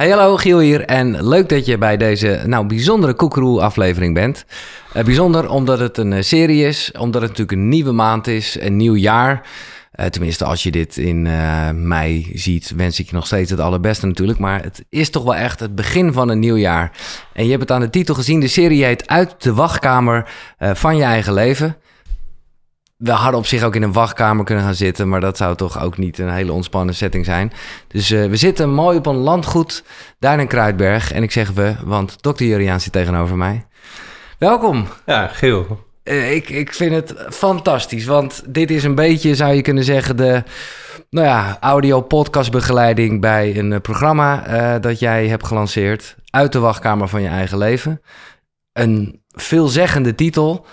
Hey, hallo, Giel hier. En leuk dat je bij deze nou, bijzondere Koekeroe-aflevering bent. Uh, bijzonder omdat het een uh, serie is, omdat het natuurlijk een nieuwe maand is, een nieuw jaar. Uh, tenminste, als je dit in mei ziet, wens ik je nog steeds het allerbeste natuurlijk. Maar het is toch wel echt het begin van een nieuw jaar. En je hebt het aan de titel gezien. De serie heet Uit de wachtkamer van je eigen leven we hadden op zich ook in een wachtkamer kunnen gaan zitten, maar dat zou toch ook niet een hele ontspannen setting zijn. Dus uh, we zitten mooi op een landgoed daar in Kruidberg. En ik zeg we, want dokter Juriaan zit tegenover mij. Welkom. Ja, Geel. Uh, ik, ik vind het fantastisch, want dit is een beetje, zou je kunnen zeggen, de nou ja, audio-podcastbegeleiding bij een uh, programma dat jij hebt gelanceerd. Uit de wachtkamer van je eigen leven. Een veelzeggende titel.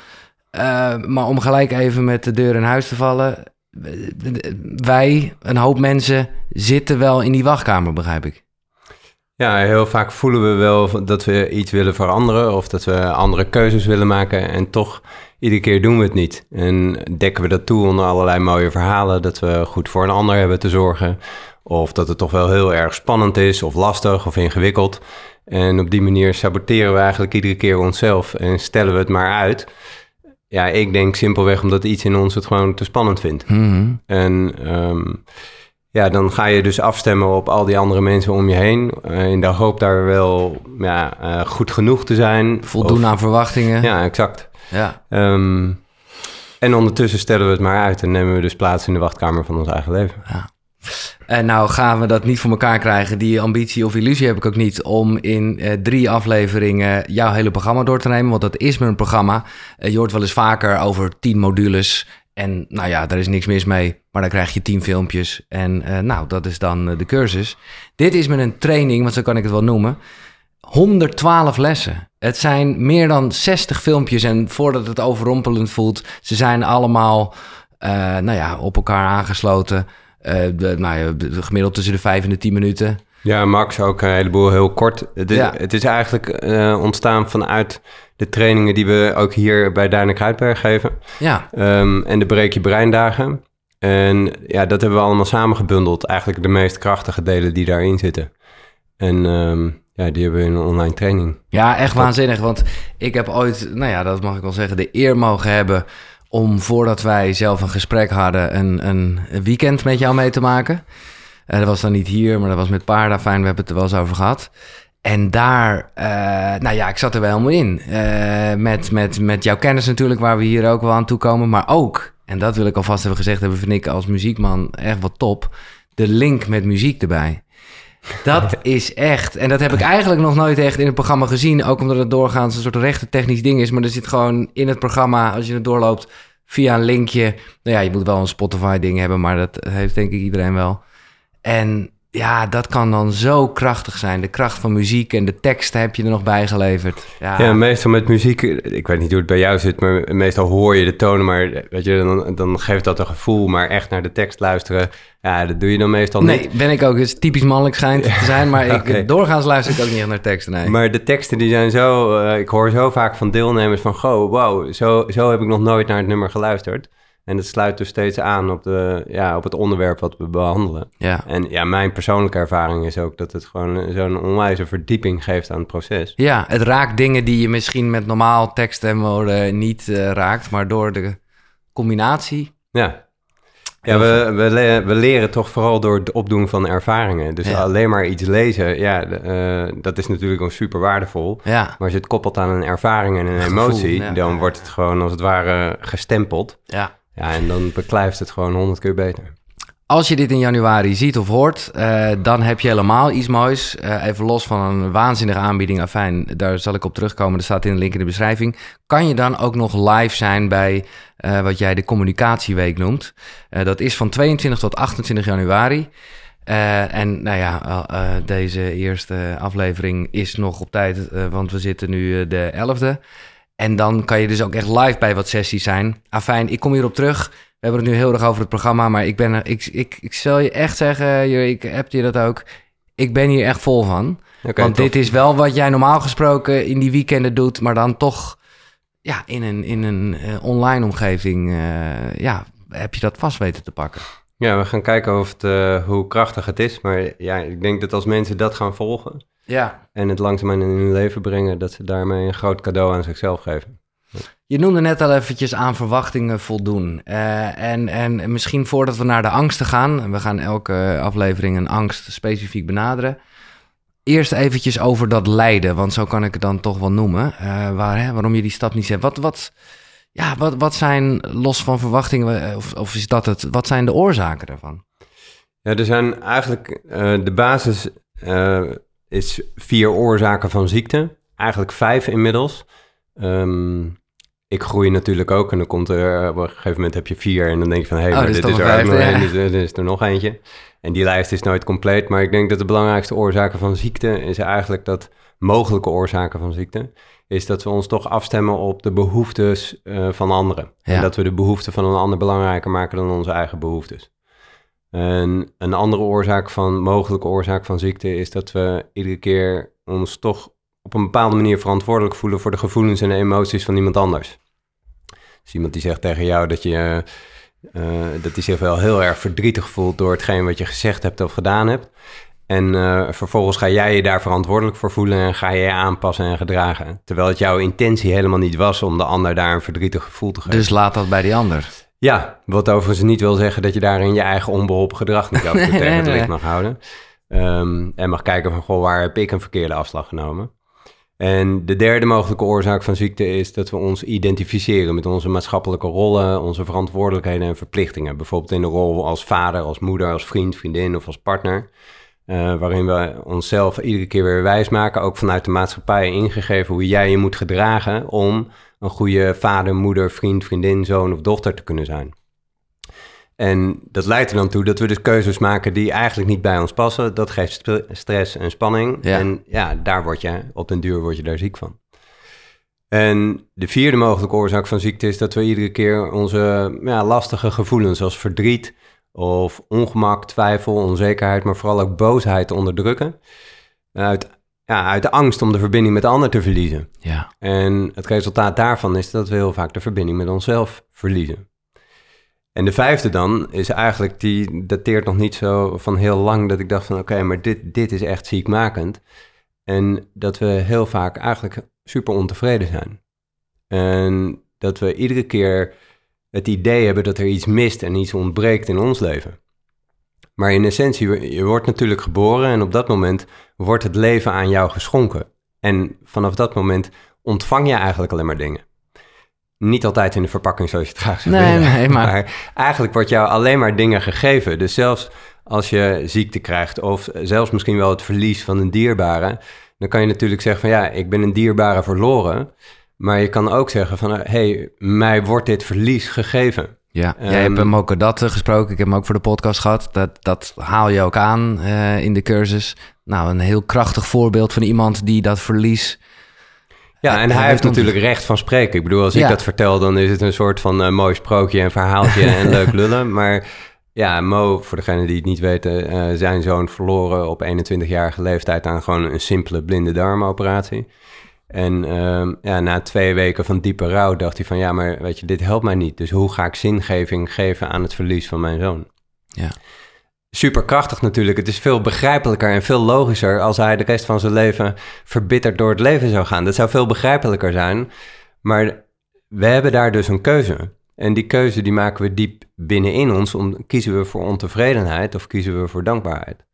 Uh, maar om gelijk even met de deur in huis te vallen. Wij, een hoop mensen, zitten wel in die wachtkamer, begrijp ik. Ja, heel vaak voelen we wel dat we iets willen veranderen of dat we andere keuzes willen maken en toch iedere keer doen we het niet. En dekken we dat toe onder allerlei mooie verhalen, dat we goed voor een ander hebben te zorgen of dat het toch wel heel erg spannend is of lastig of ingewikkeld. En op die manier saboteren we eigenlijk iedere keer onszelf en stellen we het maar uit. Ja, ik denk simpelweg omdat iets in ons het gewoon te spannend vindt. Mm En um, ja, dan ga je dus afstemmen op al die andere mensen om je heen. Uh, in de hoop daar wel ja, uh, goed genoeg te zijn. Voldoen of, aan verwachtingen. Ja, exact. Ja. Um, en ondertussen stellen we het maar uit en nemen we dus plaats in de wachtkamer van ons eigen leven. Ja. En nou gaan we dat niet voor elkaar krijgen. Die ambitie of illusie heb ik ook niet om in uh, drie afleveringen jouw hele programma door te nemen. Want dat is mijn programma. Uh, je hoort wel eens vaker over tien modules. En nou ja, daar is niks mis mee. Maar dan krijg je tien filmpjes. En uh, nou, dat is dan de cursus. Dit is met een training, want zo kan ik het wel noemen. 112 lessen. Het zijn meer dan 60 filmpjes. En voordat het overrompelend voelt, ze zijn allemaal nou ja, op elkaar aangesloten. Uh, de, nou gemiddeld tussen de vijf en de tien minuten. Ja, Max ook een heleboel heel kort. Het is, ja. het is eigenlijk uh, ontstaan vanuit de trainingen die we ook hier bij Duinen Kruidberg geven. Ja. Um, en de Breek je Breindagen. En ja, dat hebben we allemaal samengebundeld. Eigenlijk de meest krachtige delen die daarin zitten. En um, ja, die hebben we in een online training. Ja, echt waanzinnig. Want ik heb ooit, nou ja, dat mag ik wel zeggen, de eer mogen hebben om voordat wij zelf een gesprek hadden, een, een weekend met jou mee te maken. Uh, dat was dan niet hier, maar dat was met Paarda. Fijn, we hebben het er wel eens over gehad. En daar, uh, nou ja, ik zat er wel helemaal in. Uh, met, met, met jouw kennis natuurlijk, waar we hier ook wel aan toe komen. Maar ook, en dat wil ik alvast hebben gezegd, hebben vind ik als muziekman echt wat top. De link met muziek erbij. Dat is echt. En dat heb ik eigenlijk nog nooit echt in het programma gezien. Ook omdat het doorgaans een soort rechte technisch ding is. Maar er zit gewoon in het programma, als je het doorloopt, via een linkje. Nou ja, je moet wel een Spotify-ding hebben, maar dat heeft denk ik iedereen wel. En ja, dat kan dan zo krachtig zijn. De kracht van muziek en de tekst heb je er nog bij geleverd. Ja. ja, meestal met muziek, ik weet niet hoe het bij jou zit, maar meestal hoor je de tonen, maar weet je, dan, dan geeft dat een gevoel. Maar echt naar de tekst luisteren, ja, dat doe je dan meestal niet. Nee, ben ik ook. Het is typisch mannelijk schijnt te zijn, maar ik, okay. doorgaans luister ik ook niet echt naar teksten. Nee. Maar de teksten die zijn zo, uh, ik hoor zo vaak van deelnemers van, goh, wow, zo, zo heb ik nog nooit naar het nummer geluisterd. En het sluit dus steeds aan op, de, ja, op het onderwerp wat we behandelen. Ja. En ja, mijn persoonlijke ervaring is ook dat het gewoon zo'n onwijze verdieping geeft aan het proces. Ja, het raakt dingen die je misschien met normaal tekst en woorden niet uh, raakt, maar door de combinatie. Ja. Ja, we, we, le we, leren toch vooral door het opdoen van ervaringen. Dus ja. alleen maar iets lezen, ja, uh, dat is natuurlijk ook super waardevol. Ja. Maar als je het koppelt aan een ervaring en een emotie, ja. dan wordt het gewoon als het ware gestempeld. Ja. Ja, en dan beklijft het gewoon honderd keer beter. Als je dit in januari ziet of hoort, uh, dan heb je helemaal iets moois. Uh, even los van een waanzinnige aanbieding, afijn, daar zal ik op terugkomen. Er staat in de link in de beschrijving. Kan je dan ook nog live zijn bij uh, wat jij de communicatieweek noemt? dat is van 22 tot 28 januari. en nou ja, deze eerste aflevering is nog op tijd, want we zitten nu de 11e. En dan kan je dus ook echt live bij wat sessies zijn. Afijn, ik kom hierop terug. We hebben het nu heel erg over het programma, maar ik ben er, ik, ik, ik zal je echt zeggen, ik heb je dat ook. Ik ben hier echt vol van. Okay, Want dit is wel wat jij normaal gesproken in die weekenden doet, maar dan toch ja, in een, in een uh, online omgeving uh, ja, heb je dat vast weten te pakken. Ja, we gaan kijken of het, uh, hoe krachtig het is. Maar ja, ik denk dat als mensen dat gaan volgen ja. en het langzaamaan in hun leven brengen, dat ze daarmee een groot cadeau aan zichzelf geven. Je noemde net al eventjes aan verwachtingen voldoen. Uh, en, en misschien voordat we naar de angsten gaan, we gaan elke aflevering een angst specifiek benaderen. Eerst eventjes over dat lijden, want zo kan ik het dan toch wel noemen. Uh, waar, hè, waarom je die stap niet zet. Wat, wat, ja, wat, wat zijn, los van verwachtingen, of, of is dat het, wat zijn de oorzaken daarvan? Ja, er zijn eigenlijk, uh, de basis is vier oorzaken van ziekte. Eigenlijk vijf inmiddels. Um, ik groei natuurlijk ook en dan komt er op een gegeven moment heb je vier en dan denk je van hé, hey, oh, maar dit is er nog één, dus er is er nog eentje. En die lijst is nooit compleet, maar ik denk dat de belangrijkste oorzaken van ziekte is eigenlijk dat mogelijke oorzaken van ziekte is dat we ons toch afstemmen op de behoeftes uh, van anderen. En dat we de behoeften van een ander belangrijker maken dan onze eigen behoeftes. En een andere oorzaak van, mogelijke oorzaak van ziekte is dat we iedere keer ons toch op een bepaalde manier verantwoordelijk voelen voor de gevoelens en emoties van iemand anders. Dus iemand die zegt tegen jou dat je uh, dat hij zich wel heel erg verdrietig voelt door hetgeen wat je gezegd hebt of gedaan hebt. En uh, vervolgens ga jij je daar verantwoordelijk voor voelen en ga je je aanpassen en gedragen. Terwijl het jouw intentie helemaal niet was om de ander daar een verdrietig gevoel te geven. Dus laat dat bij die ander. Ja, wat overigens niet wil zeggen dat je daarin je eigen onbeholpen gedrag niet nee, tegen het licht mag houden. Um, en mag kijken van, goh, waar heb ik een verkeerde afslag genomen? En de derde mogelijke oorzaak van ziekte is dat we ons identificeren met onze maatschappelijke rollen, onze verantwoordelijkheden en verplichtingen. Bijvoorbeeld in de rol als vader, als moeder, als vriend, vriendin of als partner. Uh, waarin we onszelf iedere keer weer wijsmaken, ook vanuit de maatschappij ingegeven hoe jij je moet gedragen om een goede vader, moeder, vriend, vriendin, zoon of dochter te kunnen zijn. En dat leidt er dan toe dat we dus keuzes maken die eigenlijk niet bij ons passen. Dat geeft stress en spanning. En ja, daar word je, op den duur word je daar ziek van. En de vierde mogelijke oorzaak van ziekte is dat we iedere keer onze ja, lastige gevoelens als verdriet of ongemak, twijfel, onzekerheid, maar vooral ook boosheid onderdrukken. Uit, ja, uit de angst om de verbinding met de ander te verliezen. Ja. En het resultaat daarvan is dat we heel vaak de verbinding met onszelf verliezen. En de vijfde dan is eigenlijk, die dateert nog niet zo van heel lang, dat ik dacht van oké, maar dit, dit is echt ziekmakend. En dat we heel vaak eigenlijk super ontevreden zijn. En dat we iedere keer het idee hebben dat er iets mist en iets ontbreekt in ons leven. Maar in essentie, je wordt natuurlijk geboren en op dat moment wordt het leven aan jou geschonken. En vanaf dat moment ontvang je eigenlijk alleen maar dingen. Niet altijd in de verpakking zoals je het graag zou nee, Nee, maar... maar eigenlijk wordt jou alleen maar dingen gegeven. Dus zelfs als je ziekte krijgt of zelfs misschien wel het verlies van een dierbare... dan kan je natuurlijk zeggen van ja, ik ben een dierbare verloren... Maar je kan ook zeggen van, hé, hey, mij wordt dit verlies gegeven. Ja, um, jij hebt hem ook dat gesproken. Ik heb hem ook voor de podcast gehad. Dat, dat haal je ook aan uh, in de cursus. Nou, een heel krachtig voorbeeld van iemand die dat verlies ja, en hij heeft natuurlijk recht van spreken. Ik bedoel, als ik dat vertel, dan is het een soort van uh, mooi sprookje en verhaaltje en leuk lullen. Maar ja, Mo, voor degenen die het niet weten, uh, zijn zoon verloren op 21-jarige leeftijd aan gewoon een simpele blinde darmoperatie. En uh, ja, na twee weken van diepe rouw dacht hij van ja, maar weet je, dit helpt mij niet. Dus hoe ga ik zingeving geven aan het verlies van mijn zoon? Ja superkrachtig natuurlijk. Het is veel begrijpelijker en veel logischer als hij de rest van zijn leven verbitterd door het leven zou gaan. Dat zou veel begrijpelijker zijn. Maar we hebben daar dus een keuze. En die keuze die maken we diep binnenin ons. Om, kiezen we voor ontevredenheid of kiezen we voor dankbaarheid?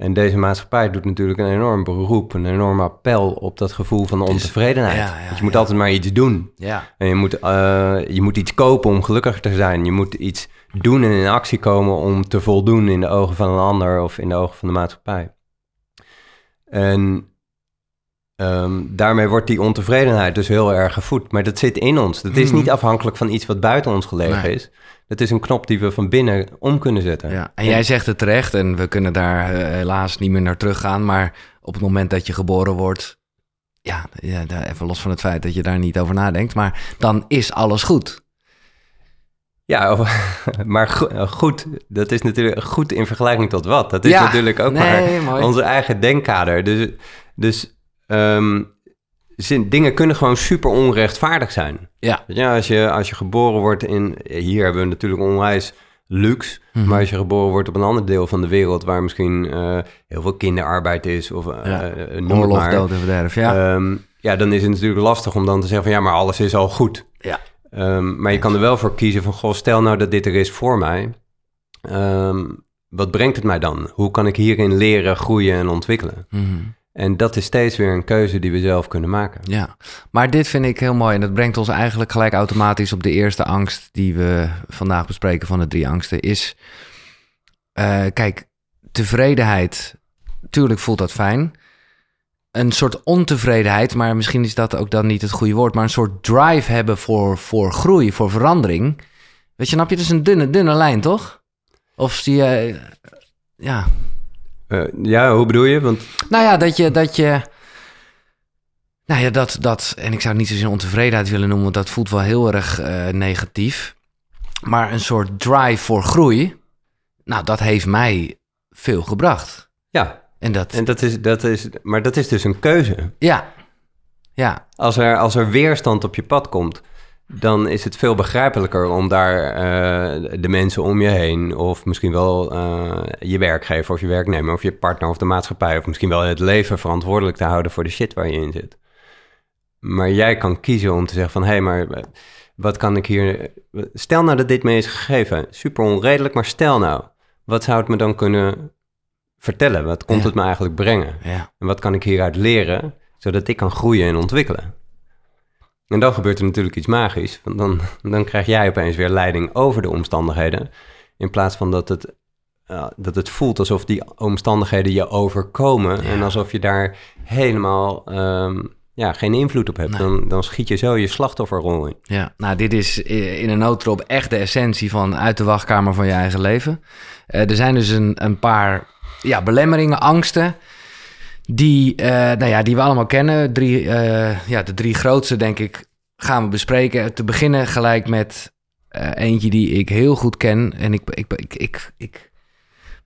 En deze maatschappij doet natuurlijk een enorm beroep, een enorm appel op dat gevoel van ontevredenheid. Ja, ja, je moet altijd maar iets doen. Ja. En je moet, uh, je moet iets kopen om gelukkiger te zijn. Je moet iets doen en in actie komen om te voldoen in de ogen van een ander of in de ogen van de maatschappij. En um, daarmee wordt die ontevredenheid dus heel erg gevoed. Maar dat zit in ons. Dat is mhm. niet afhankelijk van iets wat buiten ons gelegen is. Dat is een knop die we van binnen om kunnen zetten. Ja, en jij zegt het terecht, en we kunnen daar uh, helaas niet meer naar teruggaan. Maar op het moment dat je geboren wordt, ja, ja, even los van het feit dat je daar niet over nadenkt, maar dan is alles goed. Ja, maar eh, goed, dat is natuurlijk goed in vergelijking tot wat. Dat is natuurlijk ook maar onze eigen denkkader. Dus, dus um, dingen kunnen gewoon super onrechtvaardig zijn. Ja. ja als, je, als je geboren wordt in... Hier hebben we natuurlijk onwijs luxe. Mhm. Maar als je geboren wordt op een ander deel van de wereld... waar misschien eh, heel veel kinderarbeid is of eh, Ja. het Oorlog, maar. dood en verderf, ja. Ehm, ja, dan is het natuurlijk lastig om dan te zeggen van... ja, maar alles is al goed. ja. Ehm, maar je kan er wel voor kiezen van... goh, stel nou dat dit er is voor mij. Ehm, wat brengt het mij dan? Hoe kan ik hierin leren, groeien en ontwikkelen? Mhm. En dat is steeds weer een keuze die we zelf kunnen maken. Ja, maar dit vind ik heel mooi en dat brengt ons eigenlijk gelijk automatisch op de eerste angst die we vandaag bespreken van de drie angsten. Is, eh, kijk, tevredenheid, tuurlijk voelt dat fijn. Een soort ontevredenheid, maar misschien is dat ook dan niet het goede woord, maar een soort drive hebben voor, voor groei, voor verandering. Weet je, snap je? Dat is een dunne, dunne lijn, toch? Of zie je, ja, Eh, ja, hoe bedoel je? Want nou ja, dat je, dat je. Nou ja, dat, dat. En ik zou het niet zozeer ontevredenheid willen noemen, want dat voelt wel heel erg eh, negatief. Maar een soort drive voor groei. Nou, dat heeft mij veel gebracht. ja, En dat. en dat is, dat is, maar dat is dus een keuze. ja. Ja. Als er, als er weerstand op je pad komt, dan is het veel begrijpelijker om daar eh, de mensen om je heen, of misschien wel eh, je werkgever of je werknemer, of je partner of de maatschappij, of misschien wel het leven verantwoordelijk te houden voor de shit waar je in zit. Maar jij kan kiezen om te zeggen van, hé, hey, maar eh, wat kan ik hier... Stel nou dat dit me is gegeven, super onredelijk, maar stel nou, wat zou het me dan kunnen vertellen? Wat komt Ja. het me eigenlijk brengen? Ja. En wat kan ik hieruit leren, zodat ik kan groeien en ontwikkelen? En dan gebeurt er natuurlijk iets magisch. Want dan, dan krijg jij opeens weer leiding over de omstandigheden. In plaats van dat het, eh, dat het voelt alsof die omstandigheden je overkomen. Ja. En alsof je daar helemaal ehm, ja, geen invloed op hebt. Nee. Dan, dan schiet je zo je slachtofferrol in. Ja, nou, dit is i- in een notendop echt de essentie van uit de wachtkamer van je eigen leven. Eh, er zijn dus een, een paar ja, belemmeringen, angsten, die, eh, nou ja, die we allemaal kennen. Drie, eh, ja, de drie grootste, denk ik, gaan we bespreken. Te beginnen gelijk met eh, eentje die ik heel goed ken. En ik, ik, ik, ik, ik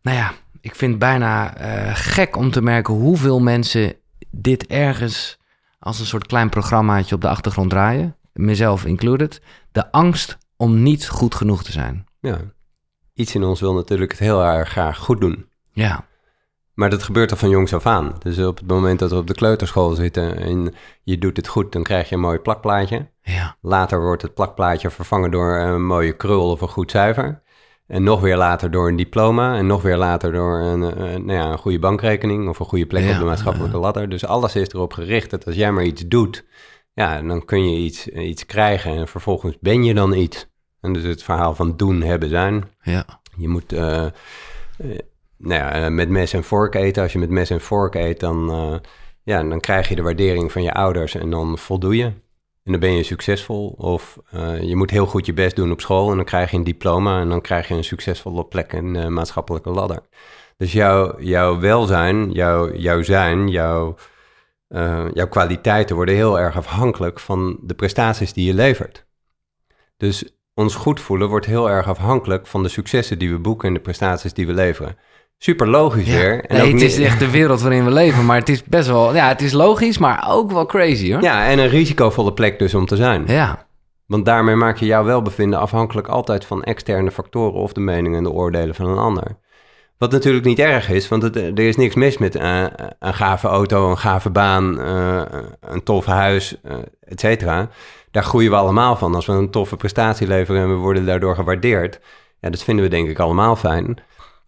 nou ja, ik vind het bijna gek om te merken hoeveel mensen dit ergens als een soort klein programmaatje op de achtergrond draaien. Mezelf included. De angst om niet goed genoeg te zijn. Ja. Iets in ons wil natuurlijk het heel erg graag goed doen. Ja, Maar dat gebeurt al van jongs af aan. Dus op het moment dat we op de kleuterschool zitten en je doet het goed, dan krijg je een mooi plakplaatje. ja, Later wordt het plakplaatje vervangen door een mooie krul of een goed cijfer. En nog weer later door een diploma. En nog weer later door een, een, nou ja, een goede bankrekening of een goede plek Ja, op de maatschappelijke ladder. Dus alles is erop gericht dat als jij maar iets doet, ja, dan kun je iets, iets krijgen. En vervolgens ben je dan iets. En dus het verhaal van doen, hebben, zijn. ja, Je moet eh, eh, nou ja, eh, met mes en vork eten. Als je met mes en vork eet, dan, eh, ja, dan krijg je de waardering van je ouders en dan voldoe je. En dan ben je succesvol. Of eh, je moet heel goed je best doen op school en dan krijg je een diploma en dan krijg je een succesvolle plek in de maatschappelijke ladder. Dus jouw, jouw welzijn, jouw, jouw zijn, jouw, jouw kwaliteiten worden heel erg afhankelijk van de prestaties die je levert. Dus ons goed voelen wordt heel erg afhankelijk van de successen die we boeken en de prestaties die we leveren. Super logisch ja. weer. En nee, het is echt de wereld waarin we leven. Maar het is best wel... Ja, het is logisch, maar ook wel crazy, hoor. Ja, en een risicovolle plek dus om te zijn. Ja, Want daarmee maak je jouw welbevinden afhankelijk altijd van externe factoren of de meningen en de oordelen van een ander. Wat natuurlijk niet erg is, want het, er is niks mis met eh, een gave auto, een gave baan, eh, een tof huis, eh et cetera. Daar groeien we allemaal van. Als we een toffe prestatie leveren en we worden daardoor gewaardeerd, ja, dat vinden we denk ik allemaal fijn.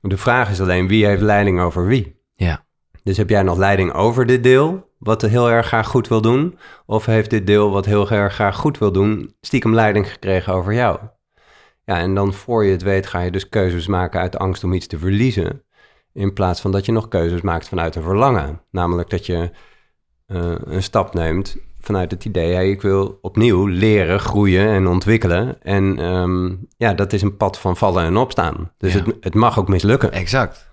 De vraag is alleen wie heeft leiding over wie. ja, Dus heb jij nog leiding over dit deel, wat heel erg graag goed wil doen? Of heeft dit deel, wat heel erg graag goed wil doen, stiekem leiding gekregen over jou? Ja, en dan voor je het weet ga je dus keuzes maken uit angst om iets te verliezen. In plaats van dat je nog keuzes maakt vanuit een verlangen. Namelijk dat je eh, een stap neemt vanuit het idee, hey, ik wil opnieuw leren, groeien en ontwikkelen. En ehm, ja, dat is een pad van vallen en opstaan. Dus Ja. het, het mag ook mislukken. exact.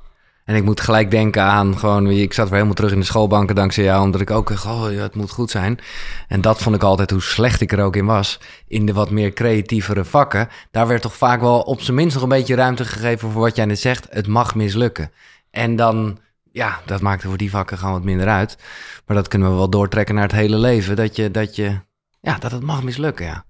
En ik moet gelijk denken aan gewoon... Ik zat weer helemaal terug in de schoolbanken dankzij jou... omdat ik ook dacht, oh ja, het moet goed zijn. En dat vond ik altijd, hoe slecht ik er ook in was... in de wat meer creatievere vakken... daar werd toch vaak wel op zijn minst nog een beetje ruimte gegeven... voor wat jij net zegt, het mag mislukken. En dan, ja, dat maakte voor die vakken gewoon wat minder uit. Maar dat kunnen we wel doortrekken naar het hele leven... dat je, dat je ja, dat het mag mislukken, ja.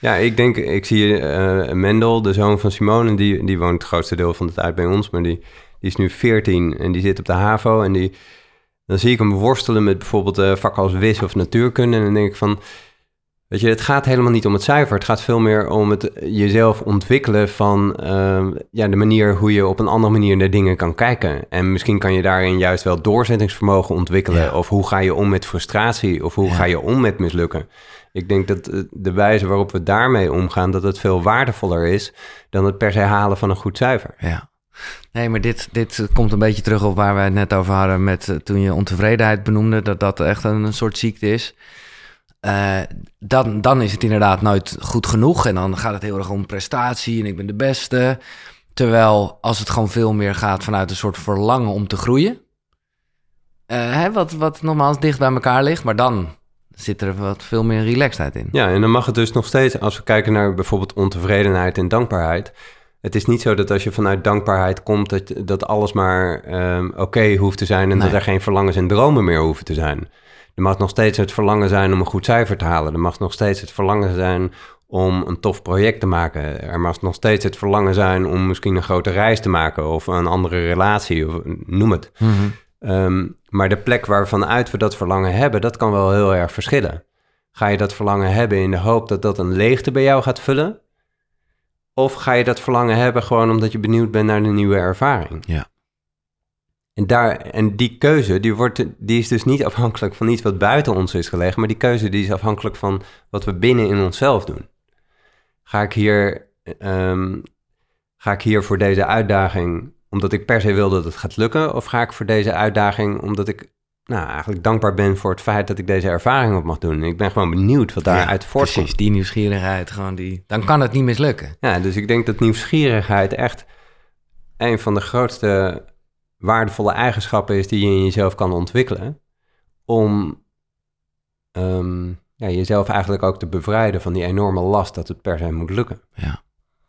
Ja, ik denk, ik zie uh, Mendel, de zoon van Simone, die, die woont het grootste deel van de tijd bij ons, maar die, die is nu 14 en die zit op de HAVO en die, dan zie ik hem worstelen met bijvoorbeeld uh, vakken als WIS of natuurkunde en dan denk ik van, Weet je, het gaat helemaal niet om het cijfer. Het gaat veel meer om het jezelf ontwikkelen van uh, ja, de manier hoe je op een andere manier naar dingen kan kijken. En misschien kan je daarin juist wel doorzettingsvermogen ontwikkelen. Of hoe ga je om met frustratie? Of hoe ga je om met mislukken? Ik denk dat de wijze waarop we daarmee omgaan, dat het veel waardevoller is dan het per se halen van een goed cijfer. Ja. Nee, maar dit, dit komt een beetje terug op waar we het net over hadden met eh, toen je ontevredenheid benoemde, dat dat echt een soort ziekte is. Uh, dan, dan is het inderdaad nooit goed genoeg. En dan gaat het heel erg om prestatie en ik ben de beste. Terwijl als het gewoon veel meer gaat vanuit een soort verlangen om te groeien. Uh, hè, wat, wat nogmaals dicht bij elkaar ligt. Maar dan zit er wat veel meer relaxedheid in. Ja, en dan mag het dus nog steeds, als we kijken naar bijvoorbeeld ontevredenheid en dankbaarheid. Het is niet zo dat als je vanuit dankbaarheid komt, dat, dat alles maar um, oké hoeft te zijn en dat er geen verlangens en dromen meer hoeven te zijn. Er mag nog steeds het verlangen zijn om een goed cijfer te halen. Er mag nog steeds het verlangen zijn om een tof project te maken. Er mag nog steeds het verlangen zijn om misschien een grote reis te maken of een andere relatie, of noem het. Mhm. Ehm, maar de plek waarvanuit we dat verlangen hebben, dat kan wel heel erg verschillen. Ga je dat verlangen hebben in de hoop dat dat een leegte bij jou gaat vullen? Of ga je dat verlangen hebben gewoon omdat je benieuwd bent naar de nieuwe ervaring? Ja. En, daar, en die keuze, die, wordt, die is dus niet afhankelijk van iets wat buiten ons is gelegen, maar die keuze die is afhankelijk van wat we binnen in onszelf doen. Ga ik hier, um, ga ik hier voor deze uitdaging omdat ik per se wil dat het gaat lukken, of ga ik voor deze uitdaging omdat ik nou, eigenlijk dankbaar ben voor het feit dat ik deze ervaring op mag doen. Ik ben gewoon benieuwd wat daaruit ja, voortkomt. Precies, die nieuwsgierigheid, gewoon die, dan kan het niet mislukken. Ja, dus ik denk dat nieuwsgierigheid echt een van de grootste waardevolle eigenschappen is die je in jezelf kan ontwikkelen. Om um, ja, jezelf eigenlijk ook te bevrijden van die enorme last dat het per se moet lukken. Ja,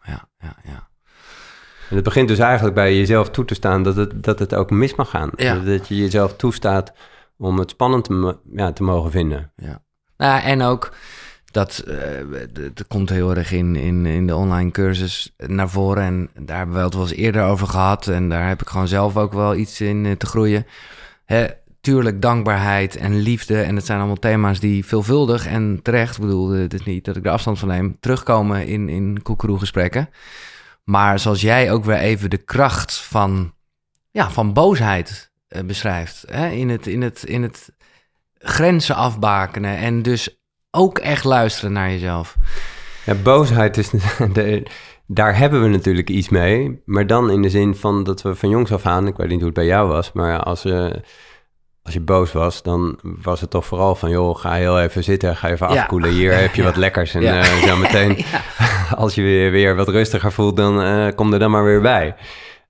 ja, ja, ja. En het begint dus eigenlijk bij jezelf toe te staan dat het, dat het ook mis mag gaan. Ja. Dat je jezelf toestaat om het spannend te, ja, te mogen vinden. Ja. Nou, en ook dat, dat komt heel erg in, in, in de online cursus naar voren. En daar hebben we het wel eens eerder over gehad. En daar heb ik gewoon zelf ook wel iets in uh, te groeien. Hè, tuurlijk dankbaarheid en liefde. En het zijn allemaal thema's die veelvuldig en terecht... ik bedoel, het is niet dat ik er afstand van neem... terugkomen in, in gesprekken. Maar zoals jij ook weer even de kracht van, ja, van boosheid uh, beschrijft. Hè? In, het, in, het, in het grenzen afbakenen en dus ook echt luisteren naar jezelf. Ja, boosheid is. De, daar hebben we natuurlijk iets mee. Maar dan in de zin van dat we van jongs af aan. Ik weet niet hoe het bij jou was. Maar als, uh, als je boos was, dan was het toch vooral van: joh, ga heel even zitten. Ga even afkoelen. Hier heb je wat lekkers. En uh, zo meteen, als je weer, weer wat rustiger voelt, dan uh, kom er dan maar weer bij.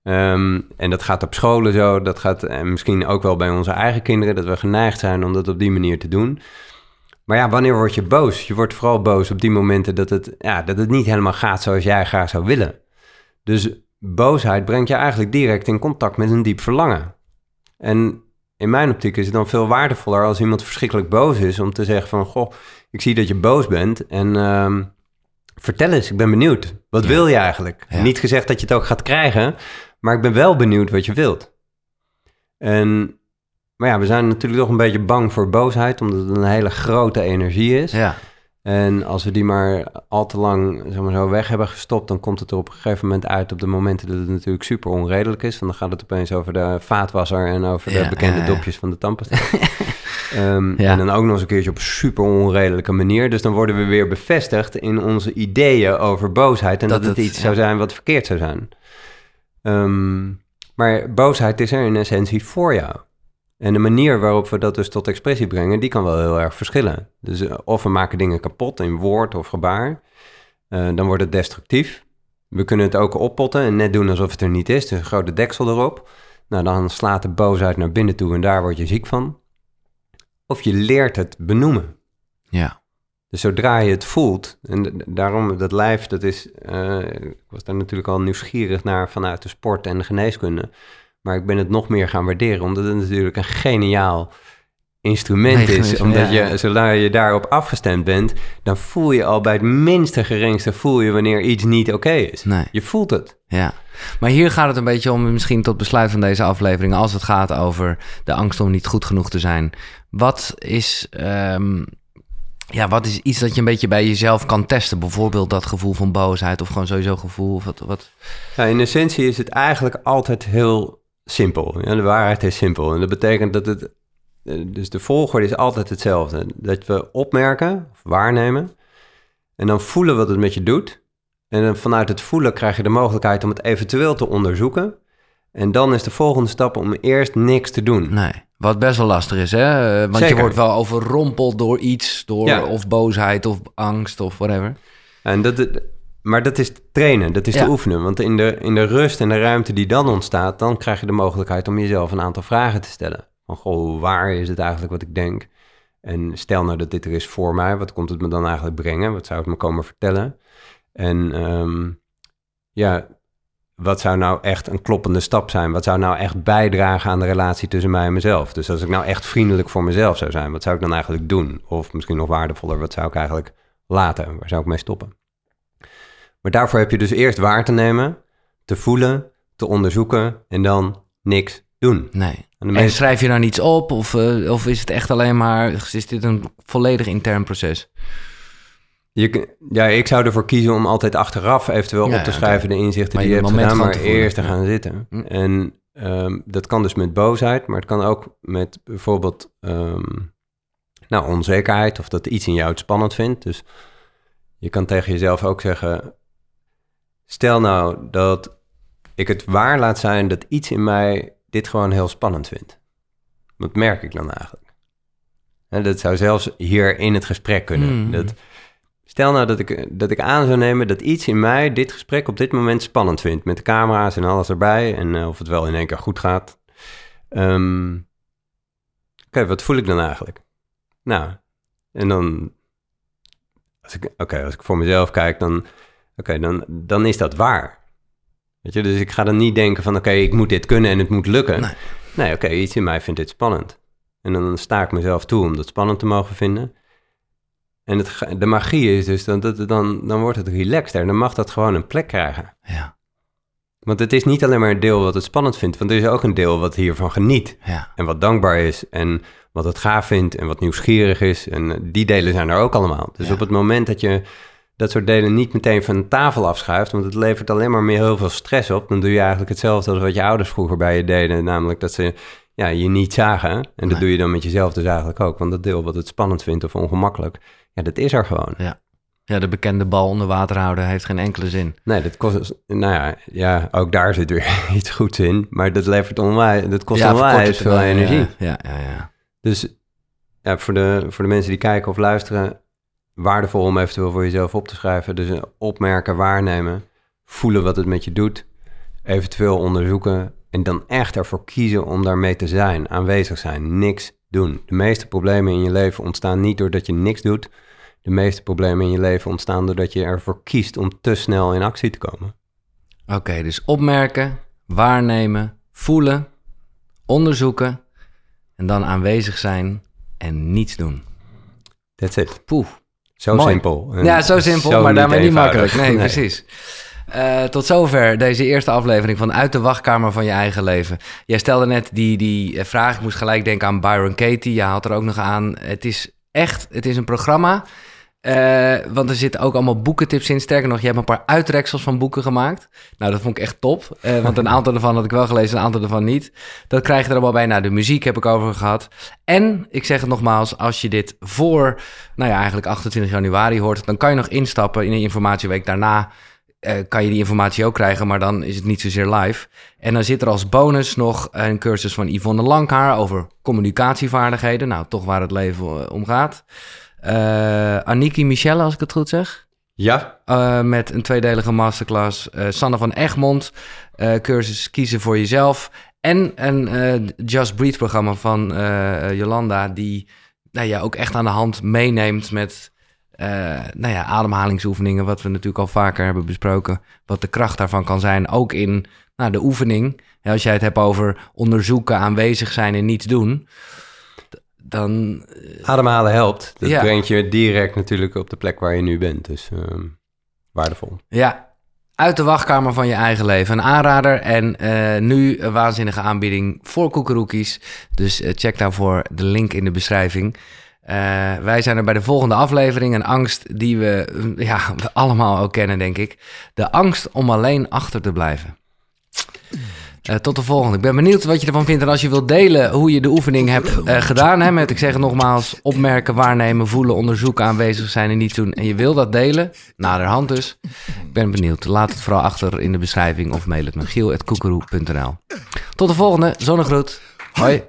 Um, en dat gaat op scholen zo. Dat gaat en misschien ook wel bij onze eigen kinderen. Dat we geneigd zijn om dat op die manier te doen. Maar ja, wanneer word je boos? Je wordt vooral boos op die momenten dat het, ja, dat het niet helemaal gaat zoals jij graag zou willen. Dus boosheid brengt je eigenlijk direct in contact met een diep verlangen. En in mijn optiek is het dan veel waardevoller als iemand verschrikkelijk boos is om te zeggen van, goh, ik zie dat je boos bent en uh, vertel eens, ik ben benieuwd. Wat wil je eigenlijk? Niet gezegd dat je het ook gaat krijgen, maar ik ben wel benieuwd wat je wilt. En maar ja, we zijn natuurlijk toch een beetje bang voor boosheid, omdat het een hele grote energie is. Ja. En als we die maar al te lang zeg maar, zo weg hebben gestopt, dan komt het er op een gegeven moment uit op de momenten dat het natuurlijk super onredelijk is. Want dan gaat het opeens over de vaatwasser en over de bekende dopjes van de tandpasta. um, En dan ook nog eens een keertje op super onredelijke manier. Dus dan worden we weer bevestigd in onze ideeën over boosheid en dat, het, iets zou zijn wat verkeerd zou zijn. Um, maar boosheid is er in essentie voor jou. En de manier waarop we dat dus tot expressie brengen, die kan wel heel erg verschillen. Dus eh, of we maken dingen kapot in woord of gebaar, uh, dan wordt het destructief. We kunnen het ook oppotten en net doen alsof het er niet is, dus een grote deksel erop. Nou, dan slaat de boosheid naar binnen toe en daar word je ziek van. Of je leert het benoemen. Ja. Dus zodra je het voelt, en daarom dat lijf, dat is, uh, ik was daar natuurlijk al nieuwsgierig naar vanuit de sport en de geneeskunde. Maar ik ben het nog meer gaan waarderen, omdat het natuurlijk een geniaal instrument is. Omdat ja. je, zodra je daarop afgestemd bent, dan voel je al bij het minste geringste, voel je wanneer iets niet oké is. Nee. Je voelt het. Ja, maar hier gaat het een beetje om, misschien tot besluit van deze aflevering, als het gaat over de angst om niet goed genoeg te zijn. Wat is, ehm, ja, wat is iets dat je een beetje bij jezelf kan testen? Bijvoorbeeld dat gevoel van boosheid of gewoon sowieso gevoel? Of wat, wat? Nou, in essentie is het eigenlijk altijd heel simpel. Ja, de waarheid is simpel. En dat betekent dat het... eh, Dus de volgorde is altijd hetzelfde. Dat we opmerken, of waarnemen... en dan voelen wat het met je doet. En dan vanuit het voelen krijg je de mogelijkheid om het eventueel te onderzoeken. En dan is de volgende stap om eerst niks te doen. Nee, wat best wel lastig is, hè? Want Zeker. je wordt wel overrompeld door iets, door Ja. of boosheid of angst of whatever. En dat, maar dat is trainen, dat is Ja. te oefenen. Want in de, in de rust en de ruimte die dan ontstaat... dan krijg je de mogelijkheid om jezelf een aantal vragen te stellen. Van, goh, waar is het eigenlijk wat ik denk? En stel nou dat dit er is voor mij, wat komt het me dan eigenlijk brengen? Wat zou het me komen vertellen? En ehm, ja, wat zou nou echt een kloppende stap zijn? Wat zou nou echt bijdragen aan de relatie tussen mij en mezelf? Dus als ik nou echt vriendelijk voor mezelf zou zijn, wat zou ik dan eigenlijk doen? Of misschien nog waardevoller, wat zou ik eigenlijk laten? Waar zou ik mee stoppen? Maar daarvoor heb je dus eerst waar te nemen, te voelen, te onderzoeken en dan niks doen. Nee. En schrijf je daar niets op of, eh, of is het echt alleen maar, is dit een volledig intern proces? Je, ja, ik zou ervoor kiezen om altijd achteraf eventueel Ja, op te schrijven de inzichten Maar die je hebt gedaan, maar te eerst te gaan zitten. Hm. En ehm, dat kan dus met boosheid, maar het kan ook met bijvoorbeeld ehm, nou, onzekerheid of dat iets in jou het spannend vindt. Dus je kan tegen jezelf ook zeggen, stel nou dat ik het waar laat zijn dat iets in mij dit gewoon heel spannend vindt. Wat merk ik dan eigenlijk? En dat zou zelfs hier in het gesprek kunnen. Mhm. Dat, stel nou dat ik, dat ik aan zou nemen dat iets in mij dit gesprek op dit moment spannend vindt. Met de camera's en alles erbij. En eh, of het wel in één keer goed gaat. Ehm, Oké, wat voel ik dan eigenlijk? Nou, en dan... Als ik, Oké, als ik voor mezelf kijk, dan, oké, dan, dan is dat waar. Weet je, dus ik ga dan niet denken van... Oké, ik moet dit kunnen en het moet lukken. Nee. Nee, oké, iets in mij vindt dit spannend. En dan sta ik mezelf toe om dat spannend te mogen vinden. En het, de magie is dus, dan, dat, dan, dan wordt het relaxter. Dan mag dat gewoon een plek krijgen. Ja, Want het is niet alleen maar een deel wat het spannend vindt. Want er is ook een deel wat hiervan geniet. ja, En wat dankbaar is. En wat het gaaf vindt. En wat nieuwsgierig is. En die delen zijn er ook allemaal. Dus Ja. op het moment dat je dat soort delen niet meteen van de tafel afschuift. Want het levert alleen maar meer heel veel stress op. Dan doe je eigenlijk hetzelfde als wat je ouders vroeger bij je deden. Namelijk dat ze ja, je niet zagen. En dat Nee. doe je dan met jezelf dus eigenlijk ook. Want dat deel wat het spannend vindt of ongemakkelijk. Ja, dat is er gewoon. ja. Ja, de bekende bal onder water houden heeft geen enkele zin. Nee, dat kost, nou ja, ja, ook daar zit weer iets goeds in. Maar dat levert onwijs, dat kost ja, onwijs veel energie. Ja, ja, ja. Dus ja, voor, de, voor de mensen die kijken of luisteren, waardevol om eventueel voor jezelf op te schrijven. Dus opmerken, waarnemen, voelen wat het met je doet, eventueel onderzoeken en dan echt ervoor kiezen om daarmee te zijn, aanwezig zijn, niks doen. De meeste problemen in je leven ontstaan niet doordat je niks doet. De meeste problemen in je leven ontstaan doordat je ervoor kiest om te snel in actie te komen. Oké, dus opmerken, waarnemen, voelen, onderzoeken en dan aanwezig zijn en niets doen. That's it. Poeh. Zo Mooi. simpel. Ja, zo simpel, zo maar daarmee niet makkelijk. Nee, precies. Eh, tot zover deze eerste aflevering van Uit de Wachtkamer van je eigen leven. Jij stelde net die, die eh, vraag, ik moest gelijk denken aan Byron Katie. Je haalt er ook nog aan. Het is echt, het is een programma. Eh, want er zitten ook allemaal boekentips in. Sterker nog, je hebt een paar uitreksels van boeken gemaakt. Nou, dat vond ik echt top. Eh, want een aantal ervan had ik wel gelezen, een aantal ervan niet. Dat krijg je er allemaal bij. Nou, de muziek heb ik over gehad. En, ik zeg het nogmaals, als je dit voor, nou ja, eigenlijk 28 januari hoort... dan kan je nog instappen in een informatieweek daarna... eh, kan je die informatie ook krijgen, maar dan is het niet zozeer live. En dan zit er als bonus nog een cursus van Yvonne Langhaar over communicatievaardigheden. Nou, toch waar het leven om gaat. Eh Aniki Michelle, als ik het goed zeg. Ja, Eh, met een tweedelige masterclass. Eh, Sanne van Egmond, cursus kiezen voor jezelf. En een Just Breathe programma van Jolanda, die nou ja, ook echt aan de hand meeneemt met eh, nou ja, ademhalingsoefeningen, wat we natuurlijk al vaker hebben besproken. Wat de kracht daarvan kan zijn, ook in nou, de oefening. Ja, als jij het hebt over onderzoeken, aanwezig zijn en niets doen. Dan... Ademhalen helpt. Dat Ja. brengt je direct natuurlijk op de plek waar je nu bent. Dus ehm, waardevol. Ja, uit de wachtkamer van je eigen leven. Een aanrader en eh, nu een waanzinnige aanbieding voor koekeroekies. Dus eh, check daarvoor de link in de beschrijving. Eh, wij zijn er bij de volgende aflevering. Een angst die we, eh, ja, we allemaal ook kennen, denk ik. De angst om alleen achter te blijven. Eh, tot de volgende. Ik ben benieuwd wat je ervan vindt. En als je wilt delen hoe je de oefening hebt eh, gedaan. Hè, met, ik zeg het nogmaals, opmerken, waarnemen, voelen, onderzoeken, aanwezig zijn en niet doen. En je wil dat delen, naderhand dus. Ik ben benieuwd. Laat het vooral achter in de beschrijving of mail het naar giel.koekeroe.nl. Tot de volgende. Zonnegroet. Hoi.